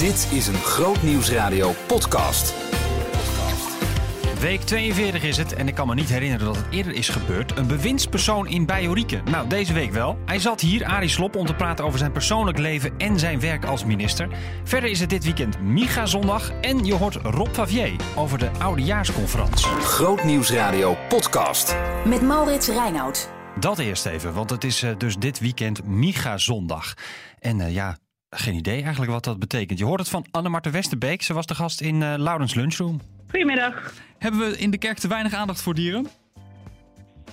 Dit is een Groot Nieuwsradio podcast. Week 42 is het en ik kan me niet herinneren dat het eerder is gebeurd. Een bewindspersoon in Bajorieke. Nou, deze week wel. Hij zat hier, Arie Slop, om te praten over zijn persoonlijk leven en zijn werk als minister. Verder is het dit weekend Miga Zondag en je hoort Rob Favier over de Oudejaarsconferentie. Groot Nieuwsradio podcast. Met Maurits Reinoud. Dat eerst even, want het is eh, dus dit weekend Miga Zondag. En eh, ja, geen idee eigenlijk wat dat betekent. Je hoort het van Anne-Marten Westerbeek. Ze was de gast in uh, Laurens Lunchroom. Goedemiddag. Hebben we in de kerk te weinig aandacht voor dieren?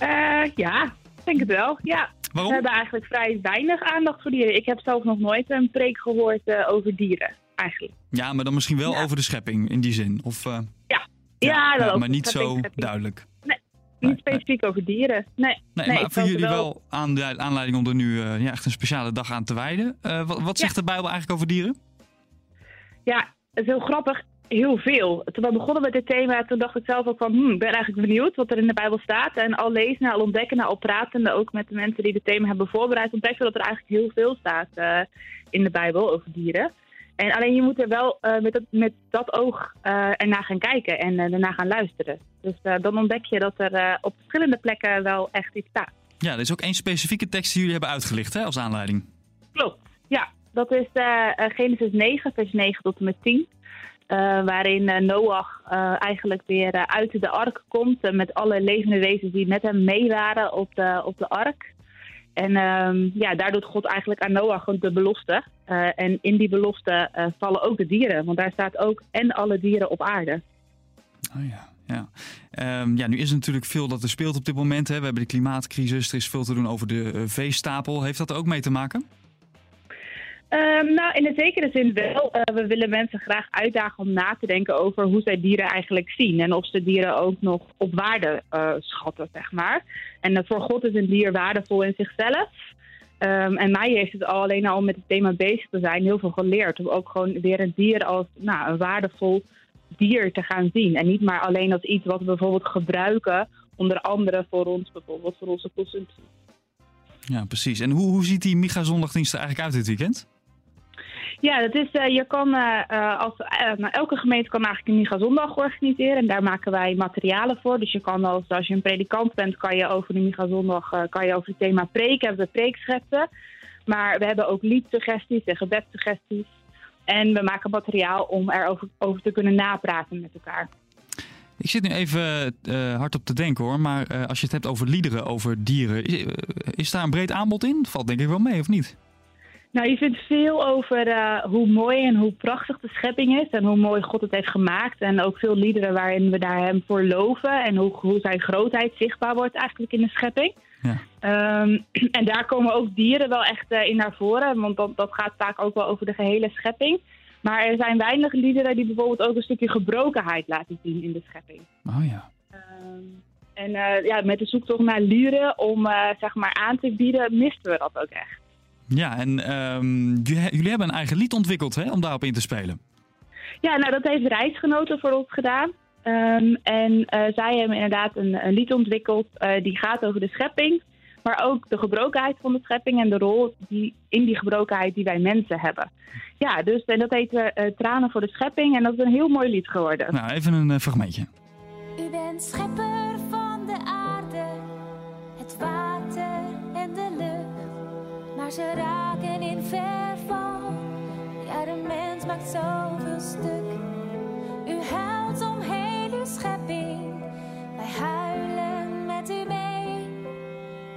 Uh, ja, denk het wel. Ja. Waarom? We hebben eigenlijk vrij weinig aandacht voor dieren. Ik heb zelf nog nooit een preek gehoord uh, over dieren, eigenlijk. Ja, maar dan misschien wel ja. over de schepping in die zin? Of, uh... ja. Ja, ja, maar niet zo schepping. Nee, niet specifiek nee. over dieren. Nee, nee, nee maar voor jullie wel, wel aan de aanleiding om er nu ja, echt een speciale dag aan te wijden. wat, wat zegt de Bijbel eigenlijk over dieren? Ja, het is heel grappig heel veel. Toen we begonnen met dit thema, toen dacht ik zelf ook van, hmm, ik ben eigenlijk benieuwd wat er in de Bijbel staat. En al lezen, al ontdekken, al pratende, ook met de mensen die het thema hebben voorbereid, ontdekken we dat er eigenlijk heel veel staat uh, in de Bijbel over dieren. En alleen je moet er wel uh, met, dat, met dat oog uh, ernaar gaan kijken en daarna gaan luisteren. Dus dan ontdek je dat er op verschillende plekken wel echt iets staat. Ja, er is ook één specifieke tekst die jullie hebben uitgelicht hè, als aanleiding. Klopt, ja. Dat is Genesis 9, vers 9 tot en met 10. Uh, waarin uh, Noach uh, eigenlijk weer uit de ark komt met alle levende wezens die met hem mee waren op de, op de ark. En um, ja, daar doet God eigenlijk aan Noach de belofte. en in die belofte vallen ook de dieren, want daar staat ook en alle dieren op aarde. Oh ja. Ja. Um, ja, nu is natuurlijk veel dat er speelt op dit moment. Hè. We hebben de klimaatcrisis, er is veel te doen over de veestapel. Heeft dat er ook mee te maken? Um, nou, in een zekere zin wel. Uh, we willen mensen graag uitdagen om na te denken over hoe zij dieren eigenlijk zien. En of ze dieren ook nog op waarde uh, schatten, zeg maar. En uh, voor God is een dier waardevol in zichzelf. Um, en mij heeft het al alleen al met het thema bezig te zijn heel veel geleerd. Om ook gewoon weer een dier als nou, een waardevol dier te gaan zien. En niet maar alleen als iets wat we bijvoorbeeld gebruiken, onder andere voor ons, bijvoorbeeld voor onze consumptie. Ja, precies. En hoe, hoe ziet die Miga-zondagdienst er eigenlijk uit dit weekend? Ja, dat is, uh, je kan uh, als, uh, nou, elke gemeente kan eigenlijk een Miga Zondag organiseren en daar maken wij materialen voor. Dus je kan als, als je een predikant bent, kan je over de Miga Zondag kan je over het thema preken, hebben we preekschetsen. Maar we hebben ook liedsuggesties en gebedssuggesties. En we maken materiaal om erover over te kunnen napraten met elkaar. Ik zit nu even uh, hard op te denken hoor, maar als je het hebt over liederen, over dieren, is, is, daar een breed aanbod in? Valt denk ik wel mee, of niet? Nou, je vindt veel over hoe mooi en hoe prachtig de schepping is en hoe mooi God het heeft gemaakt. En ook veel liederen waarin we daar hem voor loven en hoe, hoe zijn grootheid zichtbaar wordt eigenlijk in de schepping. Ja. Um, en daar komen ook dieren wel echt in naar voren, want dat, dat gaat vaak ook wel over de gehele schepping. Maar er zijn weinig liederen die bijvoorbeeld ook een stukje gebrokenheid laten zien in de schepping. Oh ja. Um, en uh, ja, met de zoektocht naar lieren om zeg maar aan te bieden, misten we dat ook echt. Ja, en um, jullie hebben een eigen lied ontwikkeld hè, om daarop in te spelen. Ja, nou dat heeft Reisgenoten voor ons gedaan. Um, en uh, zij hebben inderdaad een, een lied ontwikkeld die gaat over de schepping. Maar ook de gebrokenheid van de schepping en de rol die, in die gebrokenheid die wij mensen hebben. Ja, dus en dat heet uh, Tranen voor de Schepping. En dat is een heel mooi lied geworden. Nou, even een uh, fragmentje. U bent schepper Maar ze raken in verval. Ja, de mens maakt zoveel stuk. U huilt om heel uw schepping. Wij huilen met u mee.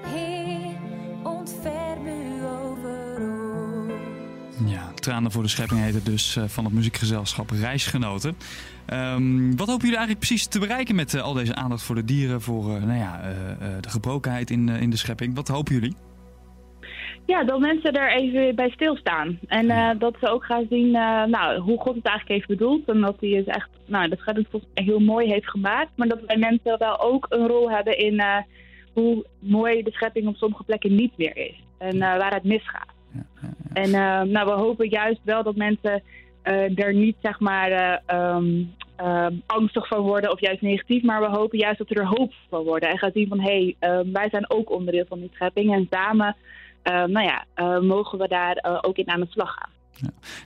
Heer, ontferm u over ons. Ja, Tranen voor de Schepping heet het dus uh, van het muziekgezelschap Reisgenoten. Um, wat hopen jullie eigenlijk precies te bereiken met uh, al deze aandacht voor de dieren, voor uh, nou ja, de gebrokenheid in, in de schepping? Wat hopen jullie? Ja, dat mensen er even bij stilstaan. En ja. dat ze ook gaan zien nou, hoe God het eigenlijk heeft bedoeld. En dat hij het echt, nou, dat schepping heel mooi heeft gemaakt. Maar dat wij mensen wel ook een rol hebben in hoe mooi de schepping op sommige plekken niet meer is. En waar het misgaat. Ja, ja, ja. En nou, we hopen juist wel dat mensen er niet zeg maar um, angstig van worden of juist negatief. Maar we hopen juist dat er hoop van worden. En gaan zien van hé, hey, wij zijn ook onderdeel van die schepping. En samen nou ja, mogen we daar ook in aan de slag gaan.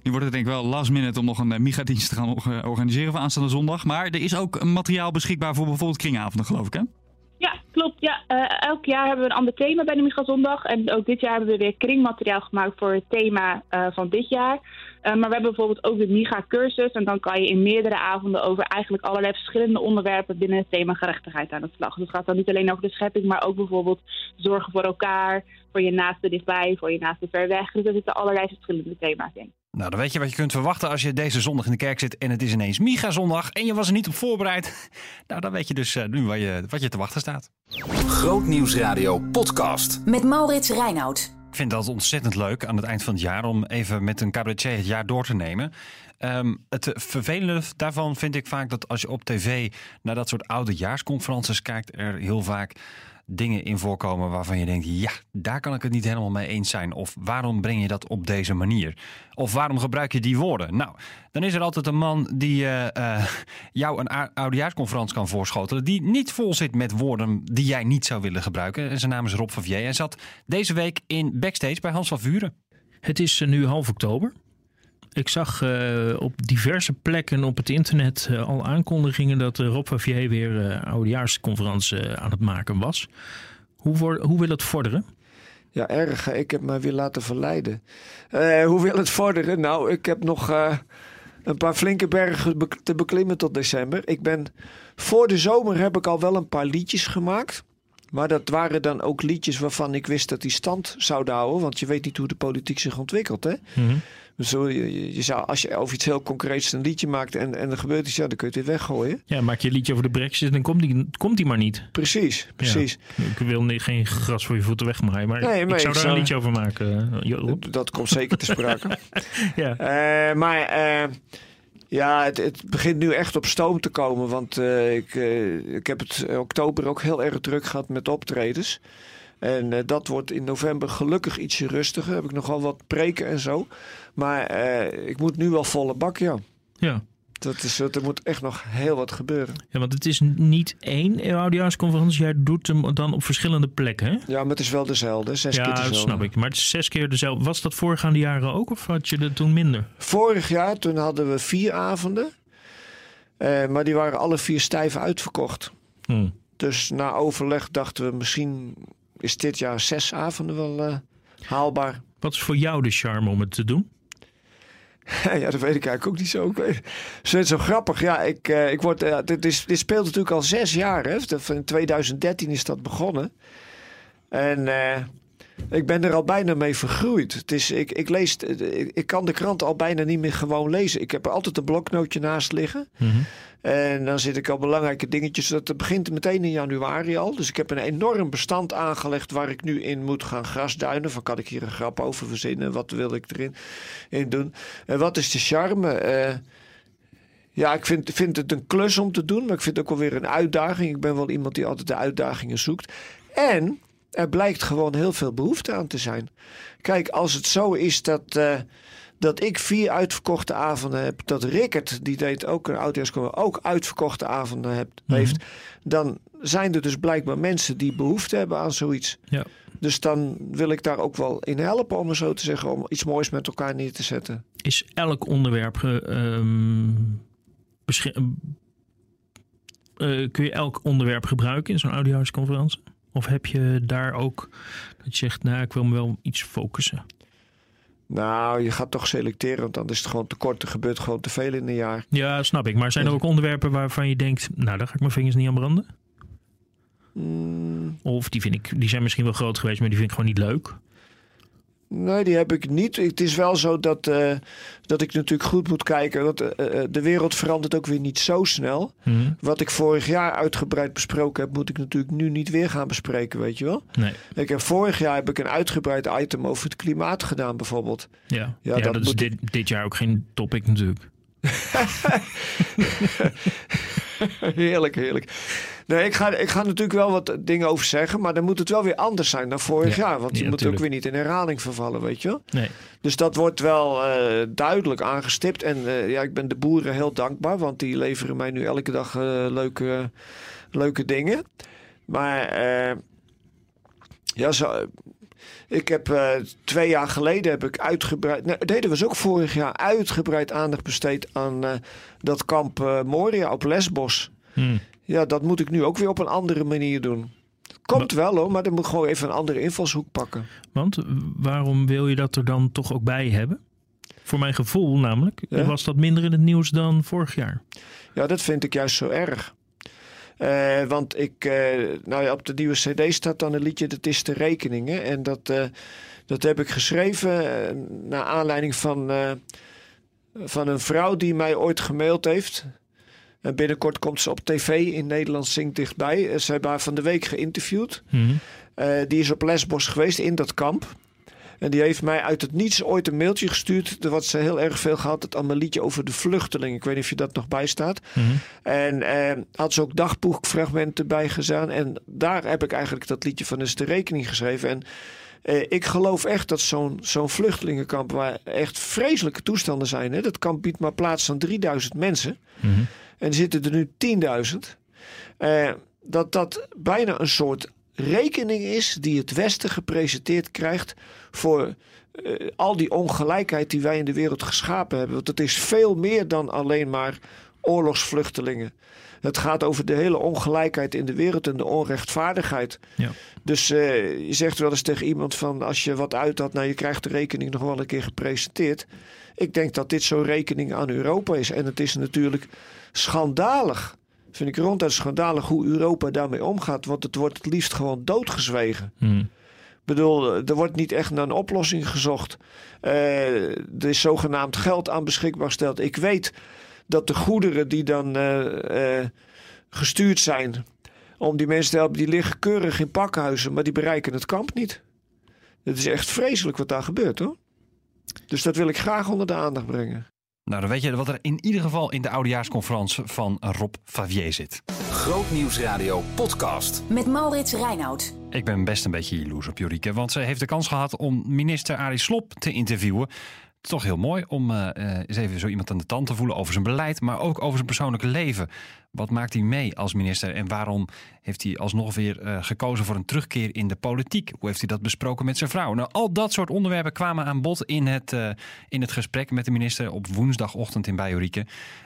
Nu wordt het denk ik wel last minute om nog een Miga-dienst te gaan or- organiseren voor aanstaande zondag. Maar er is ook materiaal beschikbaar voor bijvoorbeeld kringavonden, geloof ik, hè? Ja, klopt. Ja. Uh, elk jaar hebben we een ander thema bij de Miga Zondag. En ook dit jaar hebben we weer kringmateriaal gemaakt voor het thema uh, van dit jaar. Uh, maar we hebben bijvoorbeeld ook de Miga cursus. En dan kan je in meerdere avonden over eigenlijk allerlei verschillende onderwerpen binnen het thema gerechtigheid aan de slag. Dus het gaat dan niet alleen over de schepping, maar ook bijvoorbeeld zorgen voor elkaar, voor je naaste dichtbij, voor je naaste ver weg. Dus er zitten allerlei verschillende thema's in. Nou, dan weet je wat je kunt verwachten als je deze zondag in de kerk zit en het is ineens Miga-zondag en je was er niet op voorbereid. Nou, dan weet je dus uh, nu wat je, wat je te wachten staat. Grootnieuwsradio podcast. Met Maurits Reinoud. Ik vind dat ontzettend leuk aan het eind van het jaar om even met een cabaretier het jaar door te nemen. Um, het vervelende daarvan vind ik vaak dat als je op tv naar dat soort oudejaarsconferences kijkt, er heel vaak dingen in voorkomen waarvan je denkt: ja, daar kan ik het niet helemaal mee eens zijn. Of waarom breng je dat op deze manier? Of waarom gebruik je die woorden? Nou, dan is er altijd een man die uh, uh, jou een oudejaarsconferentie kan voorschotelen. die niet vol zit met woorden die jij niet zou willen gebruiken. En zijn naam is Rob van Vier. Hij zat deze week in backstage bij Hans van Vuren. Het is nu half oktober. Ik zag uh, op diverse plekken op het internet uh, al aankondigingen dat uh, Rob Favier weer uh, oudejaarsconferentie aan het maken was. Hoe, voor, hoe wil het vorderen? Ja, erg. Ik heb me weer laten verleiden. hoe wil het vorderen? Nou, ik heb nog een paar flinke bergen te beklimmen tot december. Ik ben voor de zomer heb ik al wel een paar liedjes gemaakt. Maar dat waren dan ook liedjes waarvan ik wist dat die stand zouden houden. Want je weet niet hoe de politiek zich ontwikkelt. Hè? Mm-hmm. Dus je, je zou, als je over iets heel concreets een liedje maakt en, en er gebeurt iets, ja, dan kun je het weer weggooien. Ja, maak je een liedje over de brexit, dan komt die, komt die maar niet. Precies, precies. Ja, ik wil niet, geen gras voor je voeten wegmaaien, maar, nee, maar ik zou daar zou... een liedje over maken. Dat, dat komt zeker te sprake. ja. Uh, maar uh, ja, het, het, begint nu echt op stoom te komen. Want uh, ik, ik heb het oktober ook heel erg druk gehad met optredens. En dat wordt in november gelukkig ietsje rustiger. Heb ik nogal wat preken en zo. Maar ik moet nu wel volle bak, ja. Ja. Dat is, er moet echt nog heel wat gebeuren. Ja, want het is niet één oudejaarsconferentie. Jij doet hem dan op verschillende plekken, hè? Ja, maar het is wel dezelfde. Zes ja, keer dezelfde. dat snap ik. Maar het is zes keer dezelfde. Was dat voorgaande jaren ook? Of had je er toen minder? Vorig jaar, toen hadden we vier avonden. Uh, maar die waren alle vier stijf uitverkocht. Hmm. Dus na overleg dachten we misschien is dit jaar zes avonden wel uh, haalbaar. Wat is voor jou de charme om het te doen? ja, dat weet ik eigenlijk ook niet zo. Zo, zo grappig. Ja, ik, uh, ik word, uh, dit, is, dit speelt natuurlijk al zes jaar. Hè. In 2013 is dat begonnen. En ik ben er al bijna mee vergroeid. Het is, ik, ik, lees, ik, ik kan de krant al bijna niet meer gewoon lezen. Ik heb er altijd een bloknootje naast liggen. Mm-hmm. En dan zit ik al belangrijke dingetjes. Dat begint meteen in januari al. Dus ik heb een enorm bestand aangelegd waar ik nu in moet gaan grasduinen. Van kan ik hier een grap over verzinnen? Wat wil ik erin in doen? En wat is de charme? Uh, ja, ik vind, vind het een klus om te doen. Maar ik vind het ook wel weer een uitdaging. Ik ben wel iemand die altijd de uitdagingen zoekt. En er blijkt gewoon heel veel behoefte aan te zijn. Kijk, als het zo is dat... Uh, dat ik vier uitverkochte avonden heb. Dat Rickert, die deed ook een oudejaarsconferentie, ook uitverkochte avonden heb, Mhm. heeft. Dan zijn er dus blijkbaar mensen die behoefte hebben aan zoiets. Ja. Dus dan wil ik daar ook wel in helpen, om het zo te zeggen, om iets moois met elkaar neer te zetten. Is elk onderwerp. Um, uh, kun je elk onderwerp gebruiken in zo'n oudejaarsconferentie? Of heb je daar ook dat je zegt, nou, ik wil me wel iets focussen? Nou, je gaat toch selecteren, want dan is het gewoon te kort. Er gebeurt gewoon te veel in een jaar. Ja, snap ik. Maar zijn er ook onderwerpen waarvan je denkt, nou, daar ga ik mijn vingers niet aan branden? Mm. Of die, vind ik, die zijn misschien wel groot geweest, maar die vind ik gewoon niet leuk. Nee, die heb ik niet. Het is wel zo dat, uh, dat ik natuurlijk goed moet kijken. Want uh, de wereld verandert ook weer niet zo snel. Mm-hmm. Wat ik vorig jaar uitgebreid besproken heb, moet ik natuurlijk nu niet weer gaan bespreken, weet je wel? Nee. Ik heb, vorig jaar heb ik een uitgebreid item over het klimaat gedaan, bijvoorbeeld. Ja, ja, ja dat, dat is dit, dit jaar ook geen topic natuurlijk. heerlijk, heerlijk. Nee, ik ga, ik ga natuurlijk wel wat dingen over zeggen, maar dan moet het wel weer anders zijn dan vorig Ja, jaar. Want je ja, moet ook weer niet in herhaling vervallen, weet je wel? Nee. Dus dat wordt wel eh, duidelijk aangestipt. En eh, ja, ik ben de boeren heel dankbaar, want die leveren mij nu elke dag eh, leuke, leuke dingen. Maar ja, zo, Ik heb uh, twee jaar geleden heb ik uitgebreid. Nee, deden was ook vorig jaar uitgebreid aandacht besteed aan uh, dat kamp uh, Moria op Lesbos. Hmm. Ja, dat moet ik nu ook weer op een andere manier doen. Komt wel hoor, maar dan moet gewoon even een andere invalshoek pakken. Want waarom wil je dat er dan toch ook bij hebben? Voor mijn gevoel namelijk ja? was dat minder in het nieuws dan vorig jaar. Ja, dat vind ik juist zo erg. Uh, want ik, uh, nou ja, op de nieuwe CD staat dan een liedje Dat is de rekeningen. En dat, uh, dat heb ik geschreven naar aanleiding van, van een vrouw die mij ooit gemaild heeft. En binnenkort komt ze op tv in Nederland Zingt Dichtbij. Ze hebben haar van de week geïnterviewd. Mm -hmm. die is op Lesbos geweest in dat kamp. En die heeft mij uit het niets ooit een mailtje gestuurd. Wat ze heel erg veel gehad. Het allemaal liedje over de vluchteling. Ik weet niet of je dat nog bij staat. Mhm. En eh, had ze ook dagboekfragmenten bij gezaan. En daar heb ik eigenlijk dat liedje van de rekening geschreven. En eh, ik geloof echt dat zo'n zo'n vluchtelingenkamp. Waar echt vreselijke toestanden zijn. Hè, dat kamp biedt maar plaats van 3000 mensen. Mhm. En zitten er nu 10.000. Uh, dat dat bijna een soort rekening is die het Westen gepresenteerd krijgt voor uh, al die ongelijkheid die wij in de wereld geschapen hebben. Want het is veel meer dan alleen maar oorlogsvluchtelingen. Het gaat over de hele ongelijkheid in de wereld en de onrechtvaardigheid. Ja. Dus uh, je zegt wel eens tegen iemand van als je wat uit had, nou je krijgt de rekening nog wel een keer gepresenteerd. Ik denk dat dit zo'n rekening aan Europa is. En het is natuurlijk schandalig vind ik ronduit schandalig hoe Europa daarmee omgaat. Want het wordt het liefst gewoon doodgezwegen. Hmm. Ik bedoel, er wordt niet echt naar een oplossing gezocht. Uh, er is zogenaamd geld aan beschikbaar gesteld. Ik weet dat de goederen die dan uh, uh, gestuurd zijn om die mensen te helpen, die liggen keurig in pakhuizen, maar die bereiken het kamp niet. Het is echt vreselijk wat daar gebeurt hoor. Dus dat wil ik graag onder de aandacht brengen. Nou, dan weet je wat er in ieder geval in de oudejaarsconferentie van Rob Favier zit. Grootnieuwsradio podcast. Met Maurits Reinoud. Ik ben best een beetje jaloers op Jorike, want ze heeft de kans gehad om minister Arie Slop te interviewen toch heel mooi om uh, eens even zo iemand aan de tand te voelen over zijn beleid, maar ook over zijn persoonlijke leven. Wat maakt hij mee als minister en waarom heeft hij alsnog weer uh, gekozen voor een terugkeer in de politiek? Hoe heeft hij dat besproken met zijn vrouw? Nou, al dat soort onderwerpen kwamen aan bod in het, uh, in het gesprek met de minister op woensdagochtend in Bajorieke.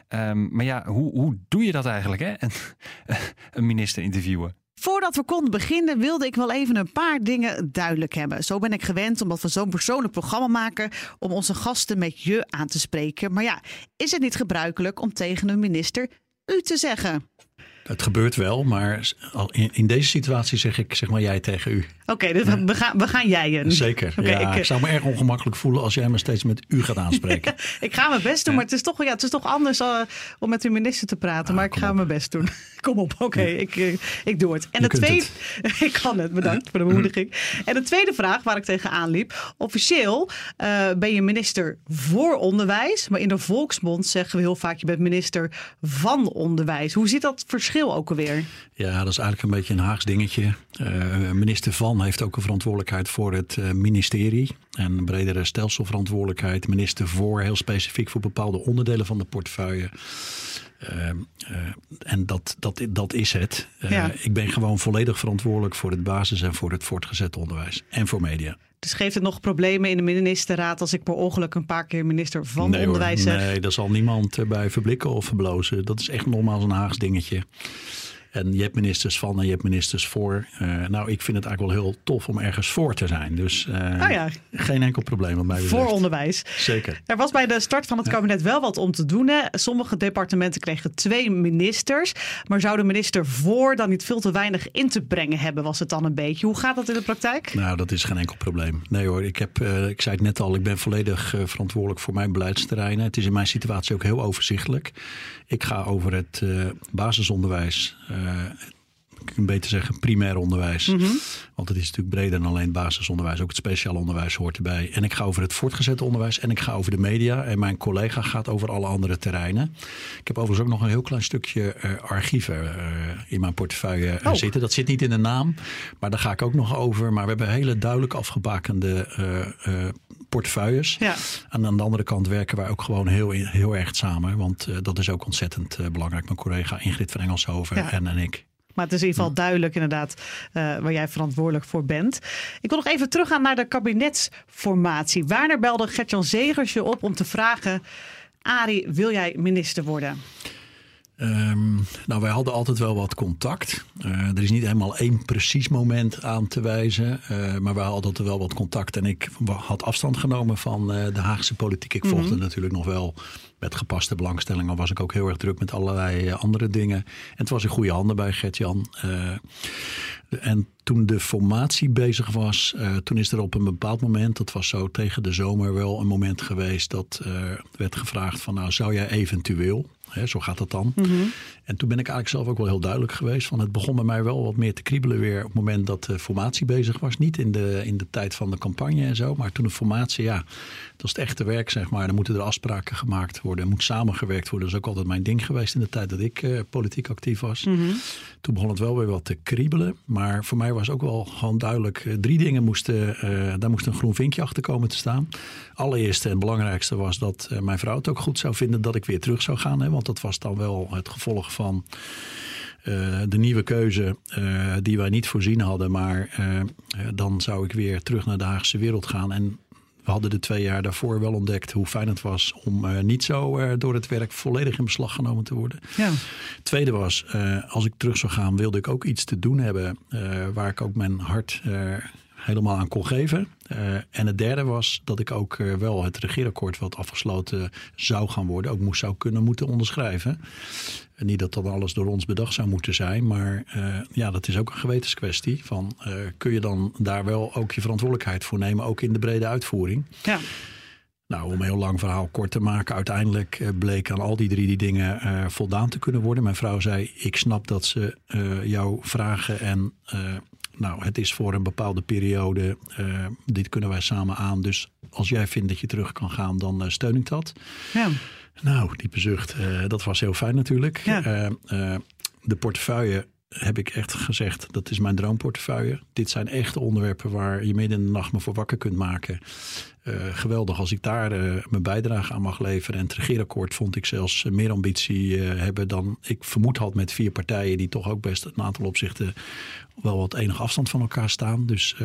Um, maar ja, hoe, hoe doe je dat eigenlijk, hè? een minister interviewen? Voordat we konden beginnen, wilde ik wel even een paar dingen duidelijk hebben. Zo ben ik gewend, omdat we zo'n persoonlijk programma maken, om onze gasten met je aan te spreken. Maar ja, is het niet gebruikelijk om tegen een minister u te zeggen? Het gebeurt wel, maar in, in deze situatie zeg ik zeg maar jij tegen u. Oké, dus we, gaan, we gaan jijen. Zeker. Okay, ja, ik, ik, zou me erg ongemakkelijk voelen als jij me steeds met u gaat aanspreken. ik ga mijn best doen, maar het is toch, ja, het is toch anders uh, om met uw minister te praten. Ah, maar ik ga op. mijn best doen. Kom op, oké, okay, ik, uh, ik doe het. En de tweede, het. ik kan het, bedankt voor de bemoediging. En de tweede vraag waar ik tegenaan liep. Officieel uh, ben je minister voor onderwijs, maar in de volksmond zeggen we heel vaak je bent minister van onderwijs. Hoe zit dat verschil ook alweer? Ja, dat is eigenlijk een beetje een Haags dingetje. Uh, minister van heeft ook een verantwoordelijkheid voor het uh, ministerie. En een bredere stelselverantwoordelijkheid. Minister voor, heel specifiek voor bepaalde onderdelen van de portefeuille. Uh, uh, en dat, dat, dat is het. Ja. Ik ben gewoon volledig verantwoordelijk voor het basis- en voor het voortgezet onderwijs. En voor media. Dus geeft het nog problemen in de ministerraad als ik per ongeluk een paar keer minister van nee, Onderwijs hoor, zeg? Nee, daar zal niemand bij verblikken of verblozen. Dat is echt normaal een Haags dingetje. En je hebt ministers van en je hebt ministers voor. Uh, nou, ik vind het eigenlijk wel heel tof om ergens voor te zijn. Dus uh, oh ja. geen enkel probleem wat mij betreft. Voor onderwijs. Zeker. Er was bij de start van het kabinet wel wat om te doen. Hè. Sommige departementen kregen twee ministers. Maar zou de minister voor dan niet veel te weinig in te brengen hebben, was het dan een beetje. Hoe gaat dat in de praktijk? Nou, dat is geen enkel probleem. Nee hoor, ik, heb, uh, ik zei het net al, ik ben volledig verantwoordelijk voor mijn beleidsterreinen. Het is in mijn situatie ook heel overzichtelijk. Ik ga over het basisonderwijs ik kan beter zeggen primair onderwijs. Mm -hmm. Want het is natuurlijk breder dan alleen basisonderwijs. Ook het speciaal onderwijs hoort erbij. En ik ga over het voortgezet onderwijs en ik ga over de media. En mijn collega gaat over alle andere terreinen. Ik heb overigens ook nog een heel klein stukje uh, archieven uh, in mijn portefeuille oh. zitten. Dat zit niet in de naam, maar daar ga ik ook nog over. Maar we hebben hele duidelijk afgebakende portefeuilles. Ja. En aan de andere kant werken wij ook gewoon heel, heel erg samen. Want uh, dat is ook ontzettend uh, belangrijk. Mijn collega Ingrid van Engelshoven ja. en, en ik. Maar het is in ieder geval duidelijk inderdaad uh, waar jij verantwoordelijk voor bent. Ik wil nog even teruggaan naar de kabinetsformatie. Wanneer belde Gertjan Zegers je op om te vragen... Arie, wil jij minister worden? Um, nou, wij hadden altijd wel wat contact. Uh, er is niet helemaal één precies moment aan te wijzen. Uh, maar wij hadden altijd wel wat contact. En ik had afstand genomen van uh, de Haagse politiek. Ik volgde mm -hmm. natuurlijk nog wel met gepaste belangstelling. Al was ik ook heel erg druk met allerlei andere dingen. En het was in goede handen bij Gert-Jan. en toen de formatie bezig was, toen is er op een bepaald moment, dat was zo tegen de zomer wel een moment geweest, dat werd gevraagd van nou zou jij eventueel He, zo gaat dat dan. Mhm. En toen ben ik eigenlijk zelf ook wel heel duidelijk geweest. Van het begon bij mij wel wat meer te kriebelen weer op het moment dat de formatie bezig was. Niet in de, in de tijd van de campagne en zo. Maar toen de formatie, ja, dat is het echte werk zeg maar. Dan moeten er afspraken gemaakt worden. Er moet samengewerkt worden. Dat is ook altijd mijn ding geweest in de tijd dat ik uh, politiek actief was. Mhm. Toen begon het wel weer wat te kriebelen. Maar voor mij was ook wel gewoon duidelijk. Uh, drie dingen moesten, uh, daar moest een groen vinkje achter komen te staan. Allereerste en belangrijkste was dat mijn vrouw het ook goed zou vinden dat ik weer terug zou gaan. Hè, want dat was dan wel het gevolg van uh, de nieuwe keuze uh, die wij niet voorzien hadden. Maar uh, dan zou ik weer terug naar de Haagse wereld gaan. En we hadden de twee jaar daarvoor wel ontdekt hoe fijn het was om niet zo door het werk volledig in beslag genomen te worden. Ja. Tweede was, als ik terug zou gaan, wilde ik ook iets te doen hebben waar ik ook mijn hart helemaal aan kon geven. Uh, en het derde was dat ik ook uh, wel het regeerakkoord wat afgesloten zou gaan worden, ook moest zou kunnen moeten onderschrijven. En niet dat dat alles door ons bedacht zou moeten zijn, maar uh, ja, dat is ook een gewetenskwestie. Van kun je dan daar wel ook je verantwoordelijkheid voor nemen, ook in de brede uitvoering? Ja. Nou, om een heel lang verhaal kort te maken, uiteindelijk bleek aan al die drie die dingen uh, voldaan te kunnen worden. Mijn vrouw zei: Ik snap dat ze uh, jou vragen en uh, nou, het is voor een bepaalde periode. Uh, dit kunnen wij samen aan. Dus als jij vindt dat je terug kan gaan, dan uh, steun ik dat. Ja. Nou, diepe zucht. Uh, dat was heel fijn natuurlijk. Ja. de portefeuille heb ik echt gezegd, dat is mijn droomportefeuille. Dit zijn echte onderwerpen waar je midden in de nacht me voor wakker kunt maken. Uh, geweldig als ik daar uh, mijn bijdrage aan mag leveren. En het regeerakkoord vond ik zelfs meer ambitie hebben dan ik vermoed had met vier partijen die toch ook best een aantal opzichten wel wat enige afstand van elkaar staan. Dus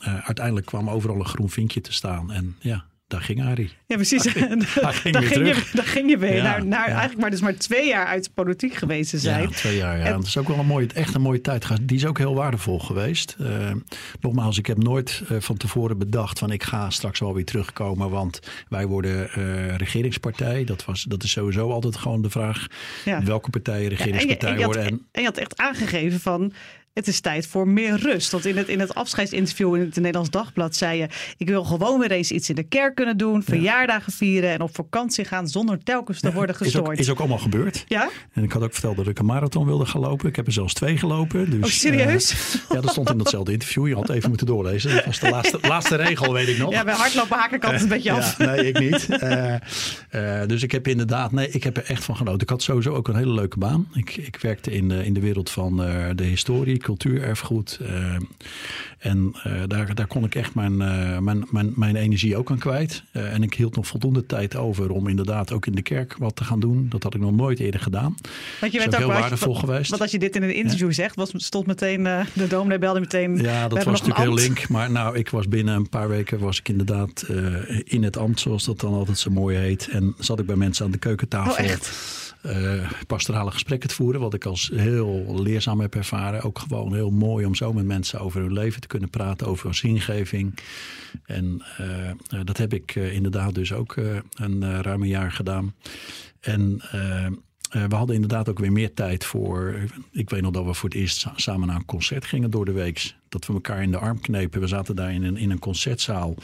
uiteindelijk kwam overal een groen vinkje te staan. En ja, daar ging Arie. Ja, precies. Daar ging, daar ging, daar je, ging je, daar ging je weer. Ja, naar, naar ja. Eigenlijk maar dus maar twee jaar uit de politiek geweest te zijn. Ja, twee jaar. Ja. En- Dat is ook wel een mooie, echt een mooie tijd. Die is ook heel waardevol geweest. Eh, nogmaals, ik heb nooit eh, van tevoren bedacht van ik ga straks wel weer terugkomen. Want wij worden eh, regeringspartij. Dat, was, dat is sowieso altijd gewoon de vraag. Ja. Welke partijen en, je, regeringspartij en, je had, worden. En, en je had echt aangegeven van... Het is tijd voor meer rust. Want in het, in het afscheidsinterview in het Nederlands Dagblad zei je... ik wil gewoon weer eens iets in de kerk kunnen doen. Verjaardagen vieren en op vakantie gaan... zonder telkens te worden is, gestoord. ook, is ook allemaal gebeurd. Ja? En ik had ook verteld dat ik een marathon wilde gaan lopen. Ik heb er zelfs twee gelopen. Dus, Oh, serieus? eh, ja, dat stond in datzelfde interview. Je had even moeten doorlezen. Dat was de laatste, laatste regel, weet ik nog. Ja, bij hardlopen haak ik altijd een beetje af. Ja, nee, ik niet. Eh, eh, dus ik heb inderdaad, nee, ik heb er echt van genoten. Ik had sowieso ook een hele leuke baan. Ik, ik werkte in de, in de wereld van eh, de historie, cultuur, erfgoed. eh, en eh, daar, daar kon ik echt mijn, eh, mijn, mijn, mijn energie ook aan kwijt. En ik hield nog voldoende tijd over om inderdaad ook in de kerk wat te gaan doen. Dat had ik nog nooit eerder gedaan. Want je bent ook heel waardevol geweest. Want als je dit in een interview zegt, was, stond meteen de dominee belde meteen. Ja, dat was natuurlijk heel link. Maar nou, ik was binnen een paar weken was ik inderdaad in het ambt, zoals dat dan altijd zo mooi heet. En zat ik bij mensen aan de keukentafel. Oh, echt? Eh, pastorale gesprekken te voeren. Wat ik als heel leerzaam heb ervaren. Ook gewoon heel mooi om zo met mensen over hun leven te kunnen praten. Over zingeving. En eh, eh, dat heb ik inderdaad dus ook een ruim een jaar gedaan. En we hadden inderdaad ook weer meer tijd voor. Ik weet nog dat we voor het eerst sa- samen naar een concert gingen door de week. Dat we elkaar in de arm knepen. We zaten daar in een, in een concertzaal.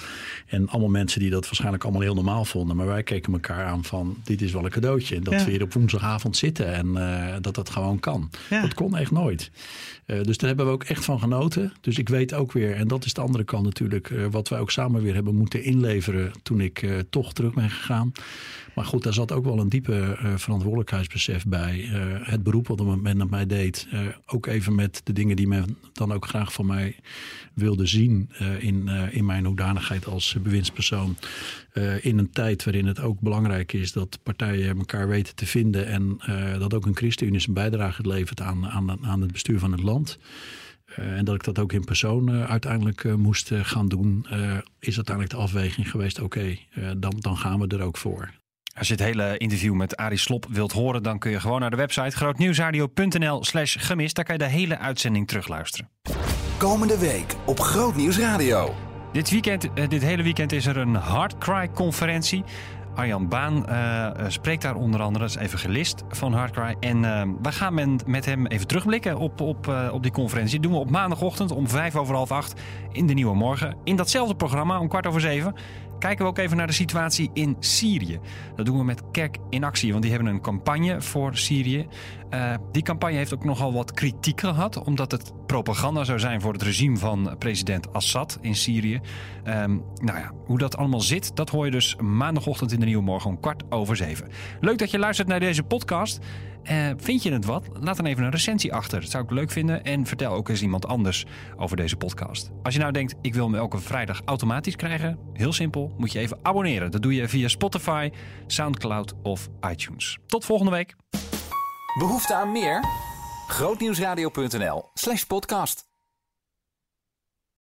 En allemaal mensen die dat waarschijnlijk allemaal heel normaal vonden. Maar wij keken elkaar aan van dit is wel een cadeautje. Dat Ja. we hier op woensdagavond zitten en eh, dat dat gewoon kan. Ja. Dat kon echt nooit. Eh, dus daar hebben we ook echt van genoten. Dus ik weet ook weer, en dat is de andere kant natuurlijk, eh, wat wij ook samen weer hebben moeten inleveren toen ik toch terug ben gegaan. Maar goed, daar zat ook wel een diepe verantwoordelijkheidsbesef bij. Het beroep wat men met mij deed. ook even met de dingen die men dan ook graag van mij wilde zien in, in mijn hoedanigheid als bewindspersoon. in een tijd waarin het ook belangrijk is dat partijen elkaar weten te vinden. En dat ook een ChristenUnie zijn bijdrage levert aan, aan, aan het bestuur van het land. en dat ik dat ook in persoon uiteindelijk moest gaan doen, is uiteindelijk de afweging geweest: oké, dan, dan gaan we er ook voor. Als je het hele interview met Arie Slop wilt horen, dan kun je gewoon naar de website grootnieuwsradio.nl slash gemist. Daar kan je de hele uitzending terugluisteren. Komende week op Grootnieuws Radio. Dit, weekend, eh, dit hele weekend is er een Hardcry-conferentie. Arjan Baan uh, spreekt daar onder andere als evangelist van Hardcry. En we gaan met, met hem even terugblikken op, op, op die conferentie. Dat doen we op maandagochtend om vijf over half acht in de Nieuwe Morgen. In datzelfde programma om kwart over zeven kijken we ook even naar de situatie in Syrië. Dat doen we met Kerk in Actie, want die hebben een campagne voor Syrië. Uh, die campagne heeft ook nogal wat kritiek gehad, omdat het propaganda zou zijn voor het regime van president Assad in Syrië. Um, nou ja, hoe dat allemaal zit, dat hoor je dus maandagochtend in de Nieuwe Morgen om kwart over zeven. Leuk dat je luistert naar deze podcast. Uh, vind je het wat? Laat dan even een recensie achter. Dat zou ik leuk vinden. En vertel ook eens iemand anders over deze podcast. Als je nou denkt, ik wil hem elke vrijdag automatisch krijgen. Heel simpel, moet je even abonneren. Dat doe je via Spotify, Soundcloud of iTunes. Tot volgende week. Behoefte aan meer? Grootnieuwsradio.nl slash podcast.